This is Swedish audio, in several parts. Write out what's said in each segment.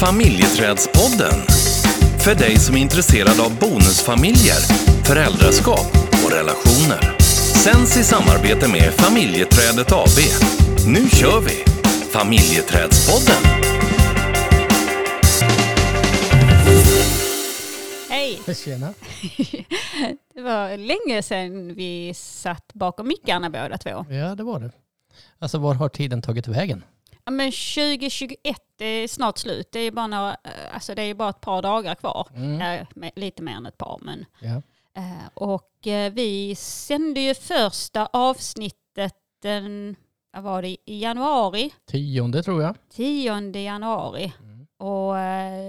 Familjeträdspodden. För dig som är intresserad av bonusfamiljer, föräldraskap och relationer. Sänds i samarbete med Familjeträdet AB. Nu kör vi! Familjeträdspodden. Hej! Tjena. Det var länge sedan vi satt bakom mickarna båda två. Ja, det var det. Alltså, var har tiden tagit vägen? Ja, men 2021 det är snart slut. Det är bara, några, eh, alltså det är bara ett par dagar kvar. Mm. Med- Lite mer än ett par. Men, Ja. eh, och eh, vi sände ju första avsnittet den, vad var det, i januari. Tionde tror jag. 10 januari. Mm. Och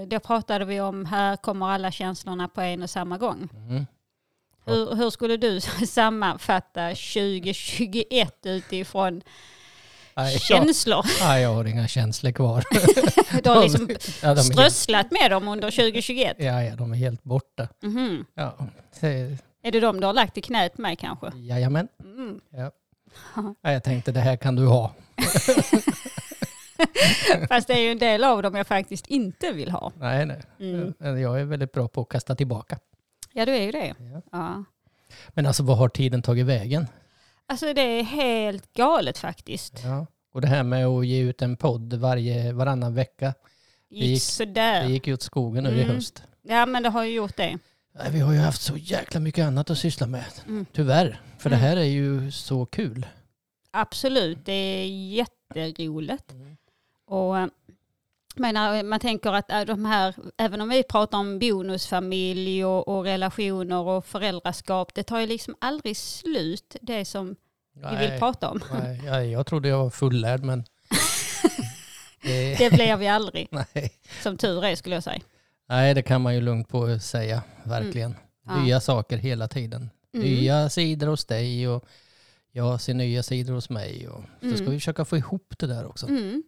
då pratade vi om här kommer alla känslorna på en och samma gång. Mm. Hur, hur skulle du sammanfatta 2021 utifrån Nej, jag, känslor? nej, jag har inga känslor kvar. Du har liksom ja, strösslat med dem under 2021. ja, ja, de är helt borta. Mhm. Ja, det, Är det de du har lagt i knät med kanske? jajamän. Mm. Ja. Ja, jag tänkte det här kan du ha. Fast det är ju en del av dem jag faktiskt inte vill ha. Nej, nej. Mm. Jag är väldigt bra på att kasta tillbaka. Ja, du är ju det. Ja. Ja. Men alltså, vad har tiden tagit vägen? Alltså det är helt galet faktiskt. Ja. Och det här med att ge ut en podd varje, varannan vecka. Gick gick- sådär. Det gick ju åt skogen nu i Mm. höst. Ja, men det har ju gjort det. Nej, Vi har ju haft så jäkla mycket annat att syssla med. Mm. Tyvärr. För Mm. det här är ju så kul. Absolut, det är jätteroligt. Mm. Och menar, man tänker att äh, de här, även om vi pratar om bonusfamilj och, och relationer och föräldraskap, det tar ju liksom aldrig slut det som vi vill prata om. nej, jag, jag trodde jag var fullärd men... det, Det blir vi aldrig, nej. som tur är skulle jag säga. nej, det kan man ju lugnt på säga. Verkligen. Ja. Nya saker hela tiden. Mm. Nya sidor hos dig och jag ser nya sidor hos mig. Och så ska Mm. vi försöka få ihop det där också. Mm.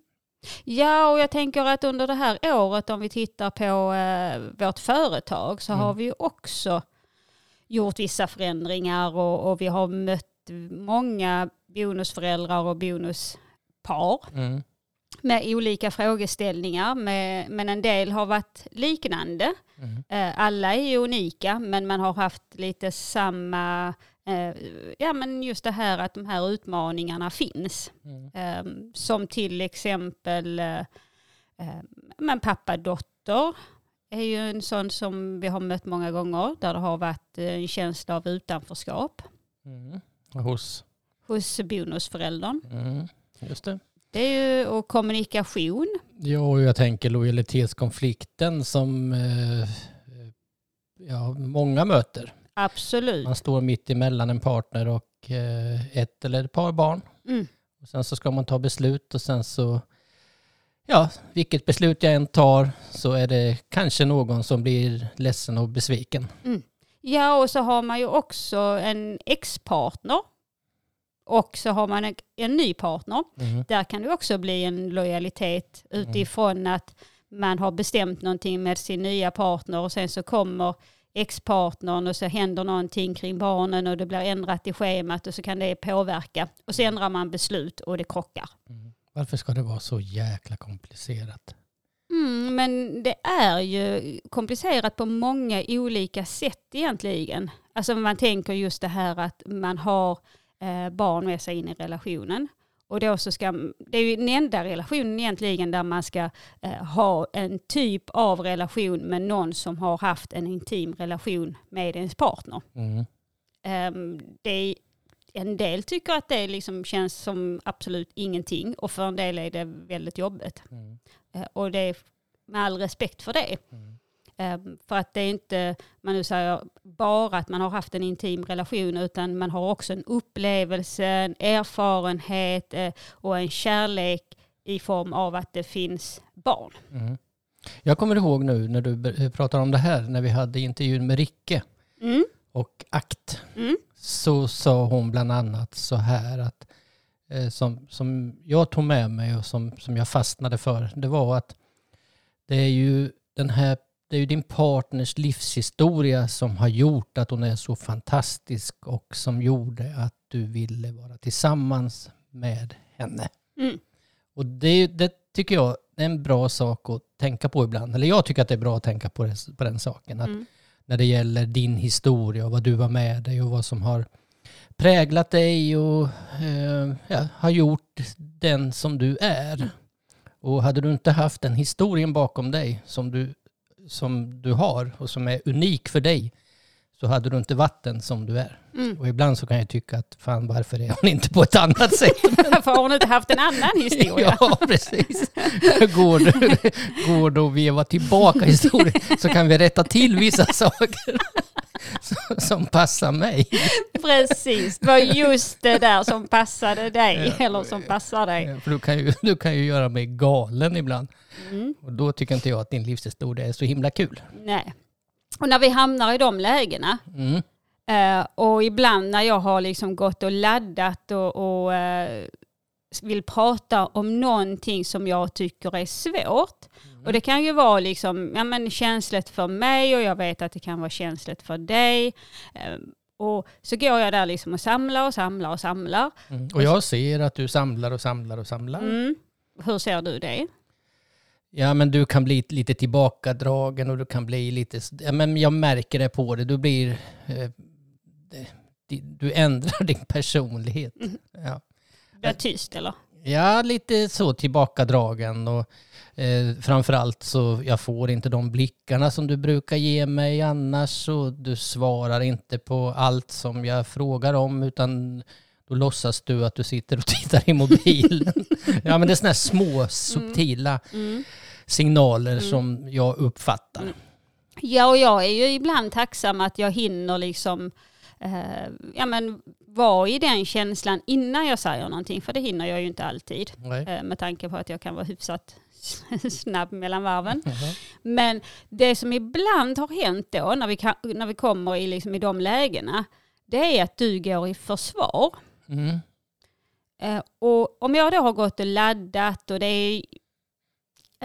Ja, och jag tänker att under det här året om vi tittar på eh, vårt företag så Mm. har vi ju också gjort vissa förändringar och, och vi har mött många bonusföräldrar och bonuspar Mm. med olika frågeställningar. Med, men en del har varit liknande. Mm. Eh, alla är ju unika men man har haft lite samma, eh, ja men just det här att de här utmaningarna finns. Mm. Eh, som till exempel eh, men pappa-dotter är ju en sån som vi har mött många gånger där det har varit en känsla av utanförskap Mm. Hos... hos bonusföräldern. Mm. Just det. Det är ju och kommunikation. Ja, och jag tänker lojalitetskonflikten som eh, ja, många möter. Absolut. Man står mitt emellan en partner och eh, ett eller ett par barn. Mm. Och sen så ska man ta beslut och sen så, ja, vilket beslut jag än tar så är det kanske någon som blir ledsen och besviken. Ja, och så har man ju också en ex-partner. Och så har man en, en ny partner. Mm. Där kan det också bli en lojalitet utifrån att man har bestämt någonting med sin nya partner och sen så kommer ex-partnern och så händer någonting kring barnen och det blir ändrat i schemat och så kan det påverka. Och så ändrar man beslut och det krockar. Varför ska det vara så jäkla komplicerat? Mm, men det är ju komplicerat på många olika sätt egentligen. Alltså man tänker just det här att man har barn med sig in i relationen. Och då så ska, det är ju den enda relationen egentligen där man ska eh, ha en typ av relation med någon som har haft en intim relation med ens partner. Mm. Ehm, det är, en del tycker att det liksom känns som absolut ingenting och för en del är det väldigt jobbigt. Mm. Eh, Och det är med all respekt för det. Mm. Eh, För att det är inte, man nu säger bara att man har haft en intim relation utan man har också en upplevelse, en erfarenhet eh, och en kärlek i form av att det finns barn. Mm. Jag kommer ihåg nu när du ber- pratar om det här, när vi hade intervjun med Ricke Mm. och ACT, Mm. så sa hon bland annat så här att eh, som, som jag tog med mig och som, som jag fastnade för, det var att det är ju den här det är ju din partners livshistoria som har gjort att hon är så fantastisk och som gjorde att du ville vara tillsammans med henne. Mm. Och det, det tycker jag är en bra sak att tänka på ibland. Eller jag tycker att det är bra att tänka på, det, på den saken. Att Mm. När det gäller din historia och vad du var med dig och vad som har präglat dig och eh, ja, har gjort den som du är. Och hade du inte haft den historien bakom dig som du, som du har och som är unik för dig så hade du inte varit den som du är. Mm. Och ibland så kan jag tycka att fan varför är hon inte på ett annat sätt? Varför har hon inte haft en annan historia? Ja, precis. Går det, går det att veva tillbaka historien så kan vi rätta till vissa saker som- passar mig. Precis, det var just det där som passade dig, Ja. eller som passar dig. För du kan, ju, du kan ju göra mig galen ibland. Mm. Och då tycker inte jag att din livshistoria är så himla kul. Nej. Och när vi hamnar i de lägena, Mm. eh, och ibland när jag har liksom gått och laddat och, och eh, vill prata om någonting som jag tycker är svårt. Och det kan ju vara liksom, ja, men känsligt för mig och jag vet att det kan vara känsligt för dig. Eh, och så går jag där liksom och samlar och samlar och samlar. Mm. Och jag ser att du samlar och samlar och samlar. Mm. Hur ser du det? Ja, men du kan bli lite tillbakadragen och du kan bli lite... Ja, men jag märker det på dig. Du blir... Eh, du ändrar din personlighet. Ja. Blir jag tyst eller? Ja, lite så tillbakadragen och eh, framförallt så jag får inte de blickarna som du brukar ge mig annars och du svarar inte på allt som jag frågar om utan då låtsas du att du sitter och tittar i mobilen. ja, men det är sådana här små subtila Mm. Signaler som jag uppfattar. Mm. Ja, och jag är ju ibland tacksam att jag hinner liksom eh, ja, men vara i den känslan innan jag säger någonting, för det hinner jag ju inte alltid. Eh, med tanke på att jag kan vara hyfsat snabb mellan varven. Jaha. Men det som ibland har hänt då, när vi, kan, när vi kommer i, liksom, i de lägena, det är att du går i försvar. Mm. Eh, och om jag då har gått och laddat och det är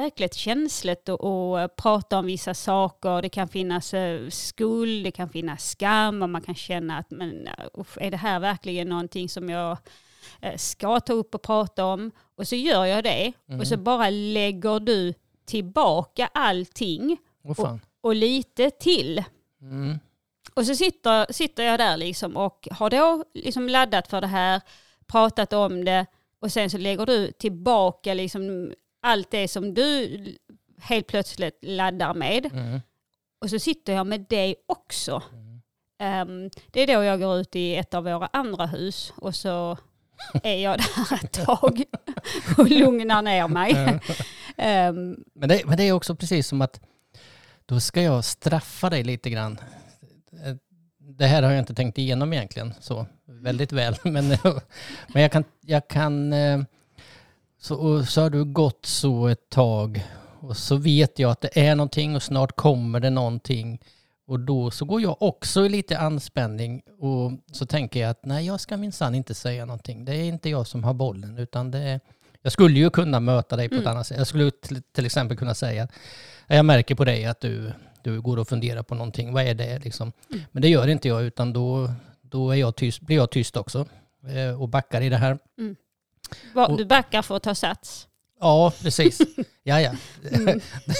jäkligt känsligt att, prata om vissa saker. Det kan finnas eh, skuld, det kan finnas skam och man kan känna att men, eh, är det här verkligen någonting som jag eh, ska ta upp och prata om? Och så gör jag det och så bara lägger du tillbaka allting Åh fan. och lite till. Mm. Och så sitter, sitter jag där liksom och har då liksom laddat för det här, pratat om det och sen så lägger du tillbaka liksom allt det som du helt plötsligt laddar med. Mm. Och så sitter jag med det också. Ehm, det är då jag går ut i ett av våra andra hus och så är jag där ett tag och lugnar ner mig. Ehm, Men det, men det är också precis som att då ska jag straffa dig lite grann. Det här har jag inte tänkt igenom egentligen så väldigt väl. Men, men jag kan, jag kan eh, så, och så har du gått så ett tag och så vet jag att det är någonting och snart kommer det någonting. Och då så går jag också i lite anspänning och så tänker jag att nej, jag ska minsann inte säga någonting. Det är inte jag som har bollen utan det är... Jag skulle ju kunna möta dig på ett annat sätt. Jag skulle till, exempel kunna säga jag märker på dig att du, du går och funderar på någonting. Vad är det liksom? Men det gör inte jag utan då, då är jag tyst, blir jag tyst också eh, och backar i det här. Och- du backar för att ta sats. Ja, precis. Ja, ja.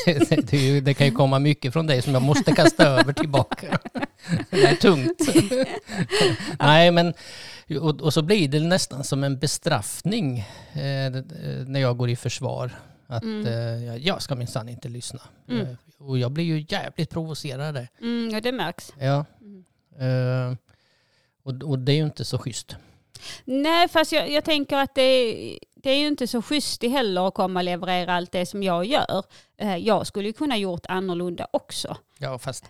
Det, det, det, det kan ju komma mycket från dig som jag måste kasta över tillbaka. Det är tungt. Nej, men och, och så blir det nästan som en bestraffning eh, när jag går i försvar. Att eh, jag- jag ska minsann inte lyssna. Mm. Eh, och jag blir ju jävligt provocerad. Mm, ja, det märks. Ja. Mm. Eh, och, och det är ju inte så schysst. Nej, fast jag, jag tänker att det, det är ju inte så schysst det heller att komma och leverera allt det som jag gör. Eh, Jag skulle ju kunna gjort annorlunda också. Ja, fast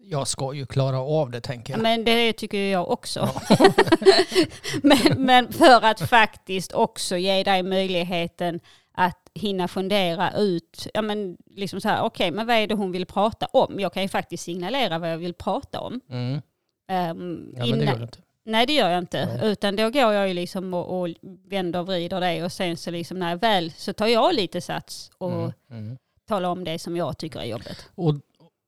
jag ska ju klara av det tänker jag. Men det tycker jag också. men, men för att faktiskt också ge dig möjligheten att hinna fundera ut, ja men liksom så här, okej men vad är det hon vill prata om? Jag kan ju faktiskt signalera vad jag vill prata om. Mm. Ehm, Ja, men det innan- gör du inte. Nej det gör jag inte. Nej. Utan då går jag ju liksom och, och vänder och vrider det och sen så liksom när jag väl så tar jag lite sats och Mm. Mm. talar om det som jag tycker är jobbigt. Och,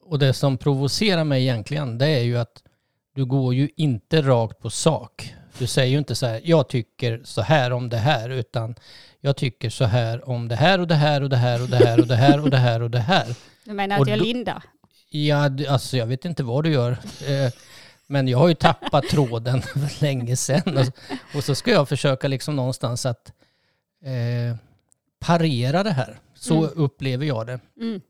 och det som provocerar mig egentligen det är ju att du går ju inte rakt på sak. Du säger ju inte så här, jag tycker så här om det här, utan jag tycker så här om det här och det här och det här och det här och det här och det här och det här. Du menar att jag lindar? Ja, alltså jag vet inte vad du gör. Men jag har ju tappat tråden för länge sedan. Och, och så ska jag försöka liksom någonstans att eh, parera det här. Så Mm. upplever jag det. Mm.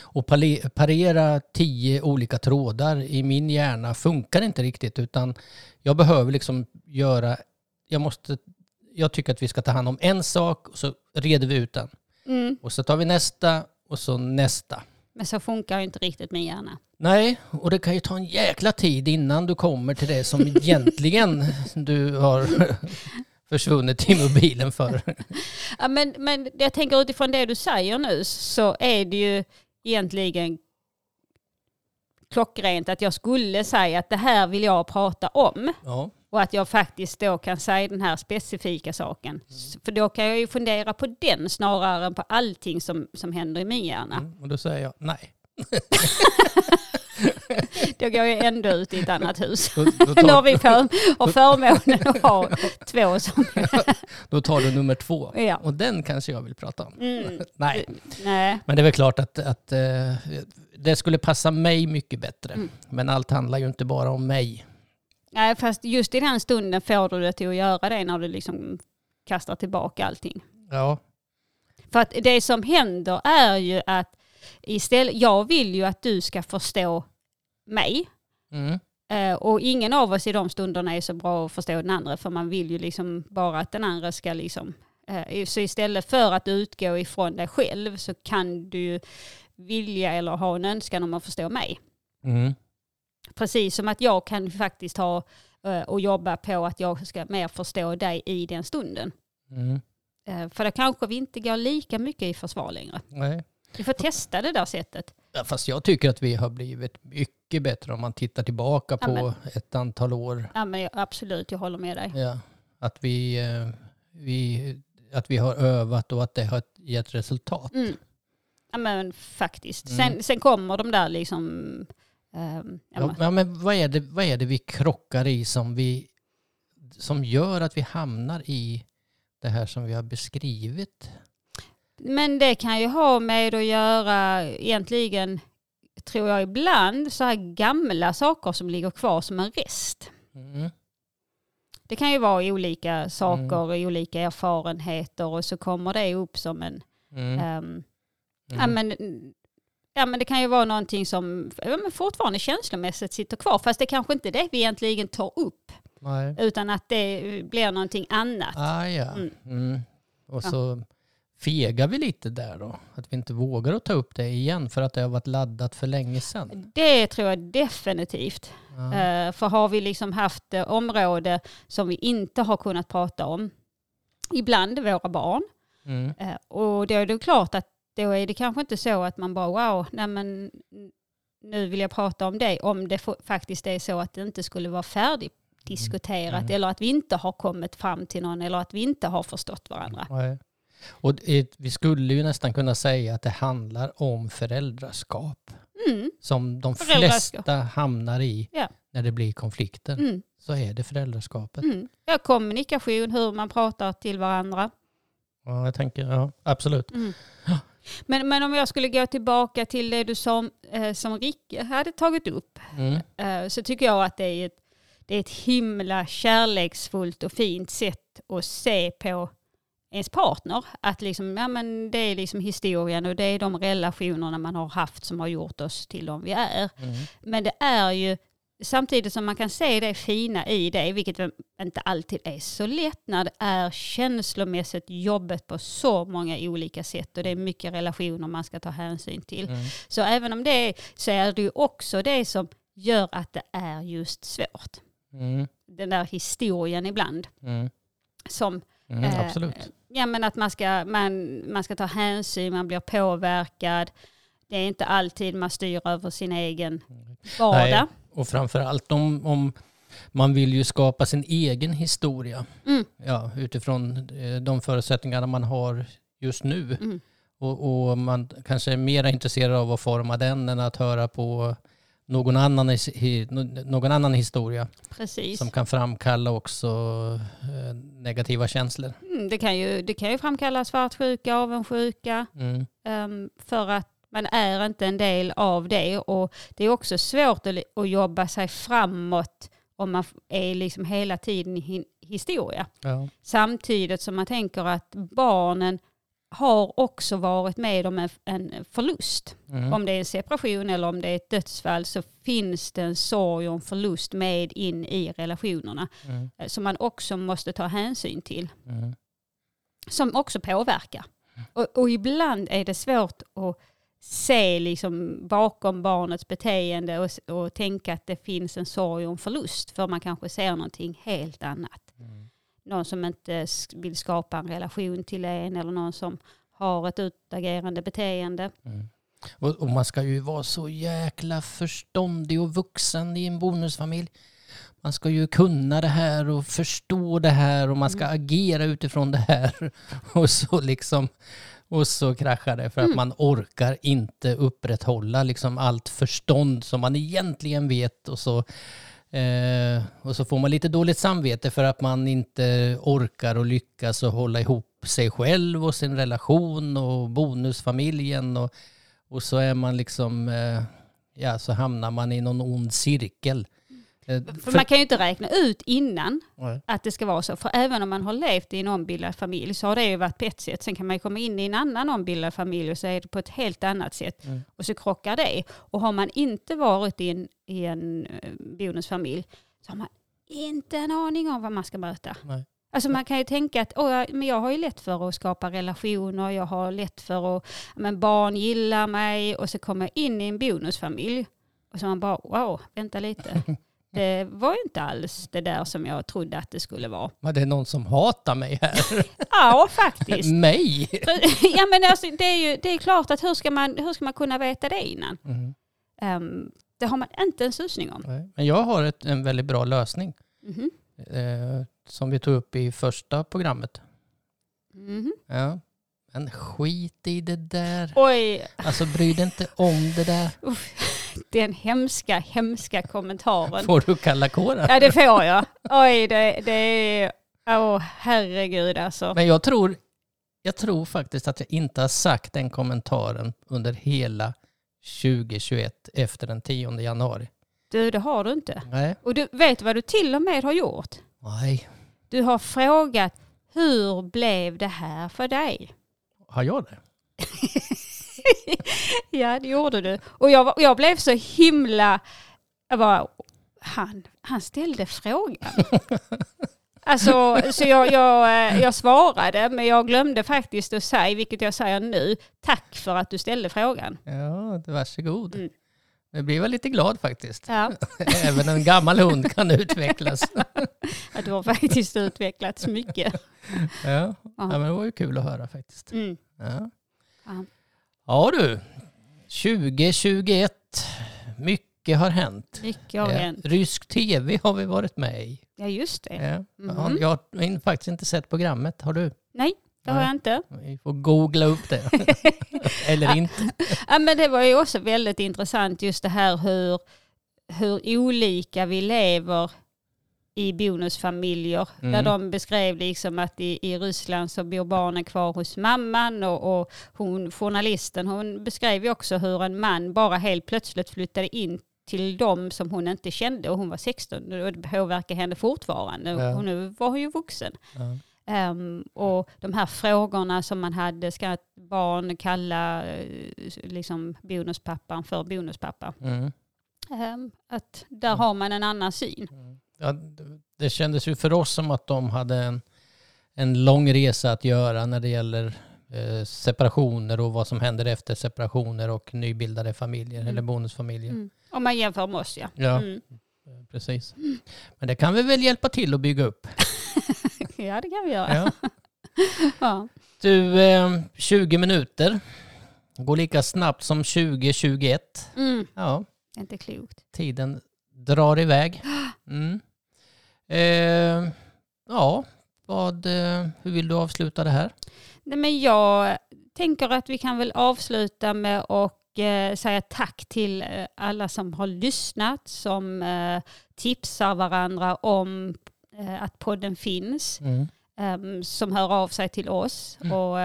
Och parera tio olika trådar i min hjärna funkar inte riktigt utan jag behöver liksom göra, jag måste, jag tycker att vi ska ta hand om en sak och så reder vi ut den. Mm. Och så tar vi nästa och så nästa. Men så funkar ju inte riktigt min hjärna. Nej, och det kan ju ta en jäkla tid innan du kommer till det som egentligen du har försvunnit i mobilen för. Ja, men, men jag tänker utifrån det du säger nu så är det ju egentligen klockrent att jag skulle säga att det här vill jag prata om. Ja, Och att jag faktiskt då kan säga den här specifika saken. S- För då kan jag ju fundera på den snarare än på allting som, som händer i min hjärna. mm, och då säger jag nej. Då går jag ändå ut i ett annat hus. Då, då, Nu har tar, vi för, har förmånen att ha två som... då tar du nummer två. Ja. Och den kanske jag vill prata om. Mm, Nej, nej. men det är väl klart att, att eh, det skulle passa mig mycket bättre. Mm. Men allt handlar ju inte bara om mig. Nej, fast just i den stunden får du det till att göra det när du liksom kastar tillbaka allting. Ja, För att det som händer är ju att istället, jag vill ju att du ska förstå mig. mm. Eh, och ingen av oss i de stunderna är så bra att förstå den andra för man vill ju liksom bara att den andra ska liksom... Eh, så istället för att utgå ifrån dig själv så kan du vilja eller ha en önskan om att förstå mig. Mm. Precis som att jag kan faktiskt ha eh, och jobba på att jag ska mer förstå dig i den stunden. Mm. Eh, för då kanske vi inte går lika mycket i försvar längre. Nej. Vi får testa det där sättet. Ja, fast jag tycker att vi har blivit mycket bättre om man tittar tillbaka på men- ett antal år. Ja, men absolut, jag håller med dig. Ja, att, vi, eh, vi, att vi har övat och att det har gett resultat. Mm. Ja men faktiskt. Mm. Sen, sen kommer de där liksom... ehm, ja, Ja, men- ja, vad är, det, vad är det vi krockar i som, vi, som gör att vi hamnar i det här som vi har beskrivit? men det kan ju ha med att göra egentligen, tror jag ibland, så här gamla saker som ligger kvar som en rest. Mm. Det kan ju vara olika saker, olika erfarenheter och så kommer det upp som en... Mm. ja, Mm. men, ja men det kan ju vara någonting som ja, men fortfarande känslomässigt sitter kvar. Fast det kanske inte är det vi egentligen tar upp. Nej. Utan att det blir någonting annat. Ah, ja. Mm. Mm. Och Ja. så fegar vi lite där då. Att vi inte vågar att ta upp det igen för att det har varit laddat för länge sedan. Det tror jag definitivt. Ja. Eh, för har vi liksom haft eh, område som vi inte har kunnat prata om, ibland våra barn, Mm. eh, och då är det klart att då är det kanske inte så att man bara wow, nej men nu vill jag prata om det, om det fa- faktiskt är så att det inte skulle vara färdigdiskuterat Mm. eller att vi inte har kommit fram till någon eller att vi inte har förstått varandra. Nej. Och det, vi skulle ju nästan kunna säga att det handlar om föräldraskap. Mm, Som de flesta hamnar i Ja. när det blir konflikter. mm, Så är det föräldraskapet. mm. Ja, kommunikation, hur man pratar till varandra. Ja, jag tänker, ja, absolut. Mm. Men, men om jag skulle gå tillbaka till det du som, eh, som Ricke hade tagit upp Mm. eh, så tycker jag att det är, ett, det är ett himla kärleksfullt och fint sätt att se på ens partner. Att liksom, ja, men det är liksom historien och det är de relationerna man har haft som har gjort oss till de vi är. Mm. Men det är ju samtidigt som man kan se det fina i det, vilket inte alltid är så lätt när det är känslomässigt jobbet på så många olika sätt och det är mycket relationer man ska ta hänsyn till. Mm. Så även om det är så är det ju också det som gör att det är just svårt. Mm. Den där historien ibland Mm. som Mm. Eh, Absolut. Ja men att man ska, man, man ska ta hänsyn, man blir påverkad. Det är inte alltid man styr över sin egen vardag. Nej. Och framförallt om, om man vill ju skapa sin egen historia. Mm. Ja, utifrån eh, de förutsättningarna man har just nu. Mm. Och, och man kanske är mer intresserad av att forma den än att höra på någon annan, någon annan historia Precis. som kan framkalla också eh, negativa känslor. Mm, det, kan ju, det kan ju framkalla svartsjuka, avundsjuka, Mm. ehm, för att man är inte en del av det. Och det är också svårt att, jobba sig framåt om man är liksom hela tiden i historia. Ja. Samtidigt som man tänker att barnen har också varit med om en, en förlust. Mm. Om det är en separation eller om det är ett dödsfall så finns det en sorg och en förlust med in i relationerna. Mm. eh, Som man också måste ta hänsyn till. Mm. Som också påverkar. Och, och ibland är det svårt att se liksom bakom barnets beteende och, och tänka att det finns en sorg och en förlust. För man kanske ser någonting helt annat. Mm. Någon som inte vill skapa en relation till en eller någon som har ett utagerande beteende. Mm. Och, och man ska ju vara så jäkla förståndig och vuxen i en bonusfamilj. Man ska ju kunna det här och förstå det här och man ska agera utifrån det här. Och så liksom och så kraschar det för att Mm. man orkar inte upprätthålla liksom allt förstånd som man egentligen vet och så Eh, och så får man lite dåligt samvete för att man inte orkar och lyckas och hålla ihop sig själv och sin relation och bonusfamiljen. Och, och så är man liksom, eh, ja så hamnar man i någon ond cirkel. Eh, För man kan ju inte räkna ut innan Nej. att det ska vara så. För även om man har levt i en ombildad familj så har det ju varit på ett sätt. Sen kan man ju komma in i en annan ombildad familj och så är det på ett helt annat sätt. Mm. Och så krockar det. Och har man inte varit i en, i en eh, bonusfamilj så har man inte en aning om vad man ska möta. Nej. Alltså man kan ju tänka att Åh, men jag har ju lätt för att skapa relationer, jag har lätt för att, men barn gillar mig och så kommer jag in i en bonusfamilj och så man bara wow, vänta lite. Det var ju inte alls det där som jag trodde att det skulle vara. Men det är någon som hatar mig här. Ja, faktiskt. mig? ja, men alltså, det, är ju, det är klart att hur ska, man, hur ska man kunna veta det innan? Mm. Ehm, det har man inte en susning om. Nej. Men jag har ett, en väldigt bra lösning Mhm. eh, som vi tog upp i första programmet. Mhm. Ja. Men skit i det där. Oj, Alltså bry dig inte om det där. Den hemska, hemska kommentaren. Får du kalla kårar? Ja, det får jag. Oj, det, det är... Åh, herregud alltså. Men jag tror, jag tror faktiskt att jag inte har sagt den kommentaren under hela 2021 efter den 10 januari. Du, det har du inte. Nej. Och du vet vad du till och med har gjort? Nej. Du har frågat hur blev det här för dig? Har jag det? Ja, det gjorde du. Och jag, jag blev så himla... Jag bara, han, han ställde frågan. Alltså, så jag, jag, eh, jag svarade, men jag glömde faktiskt att säga, vilket jag säger nu, tack för att du ställde frågan. Ja, varsågod. Mm. Jag blir väl lite glad faktiskt. Ja, Även en gammal hund kan utvecklas. att du har faktiskt utvecklats mycket. Ja. ja, Ja. men det var ju kul att höra faktiskt. Mm. Ja, Ja. du, 2021. Mycket har hänt. Mycket har Ja, hänt. Rysk tv har vi varit med i. Ja, just det. Ja. Mhm. Jag har faktiskt inte sett programmet. Har du? Nej, det har jag inte. Vi får googla upp det. Eller inte. Ja, men det var ju också väldigt intressant just det här hur, hur olika vi lever i bonusfamiljer. Mm. Där de beskrev liksom att i, i Ryssland så bor barnen kvar hos mamman och, och hon, journalisten hon beskrev ju också hur en man bara helt plötsligt flyttade in till dem som hon inte kände och hon var 16 och det påverkar henne fortfarande. Ja. Och nu var hon ju vuxen. Ja. Ehm, och de här frågorna som man hade, ska ett barn kalla eh, liksom bonuspappan för bonuspappa? Mm. Ehm, att där har man en annan syn. Ja, det- kändes ju för oss som att de hade en, en lång resa att göra när det gäller eh, separationer och vad som händer efter separationer och nybildade familjer Mm. eller bonusfamiljer. Mm. Om man jämför med oss ja. Ja, Mm. eh, precis. Men det kan vi väl hjälpa till att bygga upp. ja, det kan vi göra. Ja. Ja. Du, eh, 20 minuter. Går lika snabbt som 2021. Mm. Ja, inte klokt. tiden drar iväg. Mm. Eh, ja, vad, eh, hur vill du avsluta det här? Nej, men jag tänker att vi kan väl avsluta med att och eh, säga tack till eh, alla som har lyssnat, som tipsar varandra om att podden finns, Mm. ehm, som hör av sig till oss Mm. och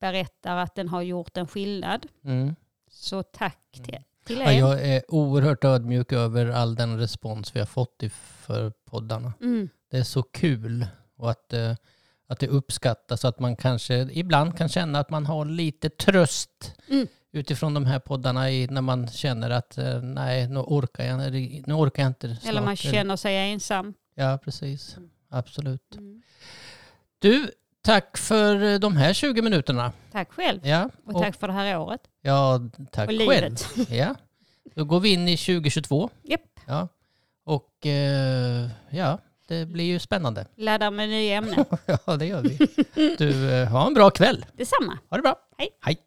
berättar att den har gjort en skillnad. Mm. Så tack till, till Ja, jag är oerhört ödmjuk över all den respons vi har fått för poddarna. Mm, Det är så kul och att, eh, att det uppskattas. Att man kanske ibland kan känna att man har lite tröst Mm. utifrån de här poddarna i, när man känner att eh, nej, nu orkar jag, nu orkar jag inte snart. eller man känner sig ensam. Ja, precis. Absolut. Mm. Du, tack för eh, de här 20 minuterna. Tack själv. Ja, Och tack för det här året. ja tack Och själv. livet. Ja. Då går vi in i 2022. Japp. Ja. Och eh, ja, det blir ju spännande. Laddar med nya ämnen. Ja, det gör vi. Du, eh, ha en bra kväll. Detsamma. Ha det bra. Hej. Hej.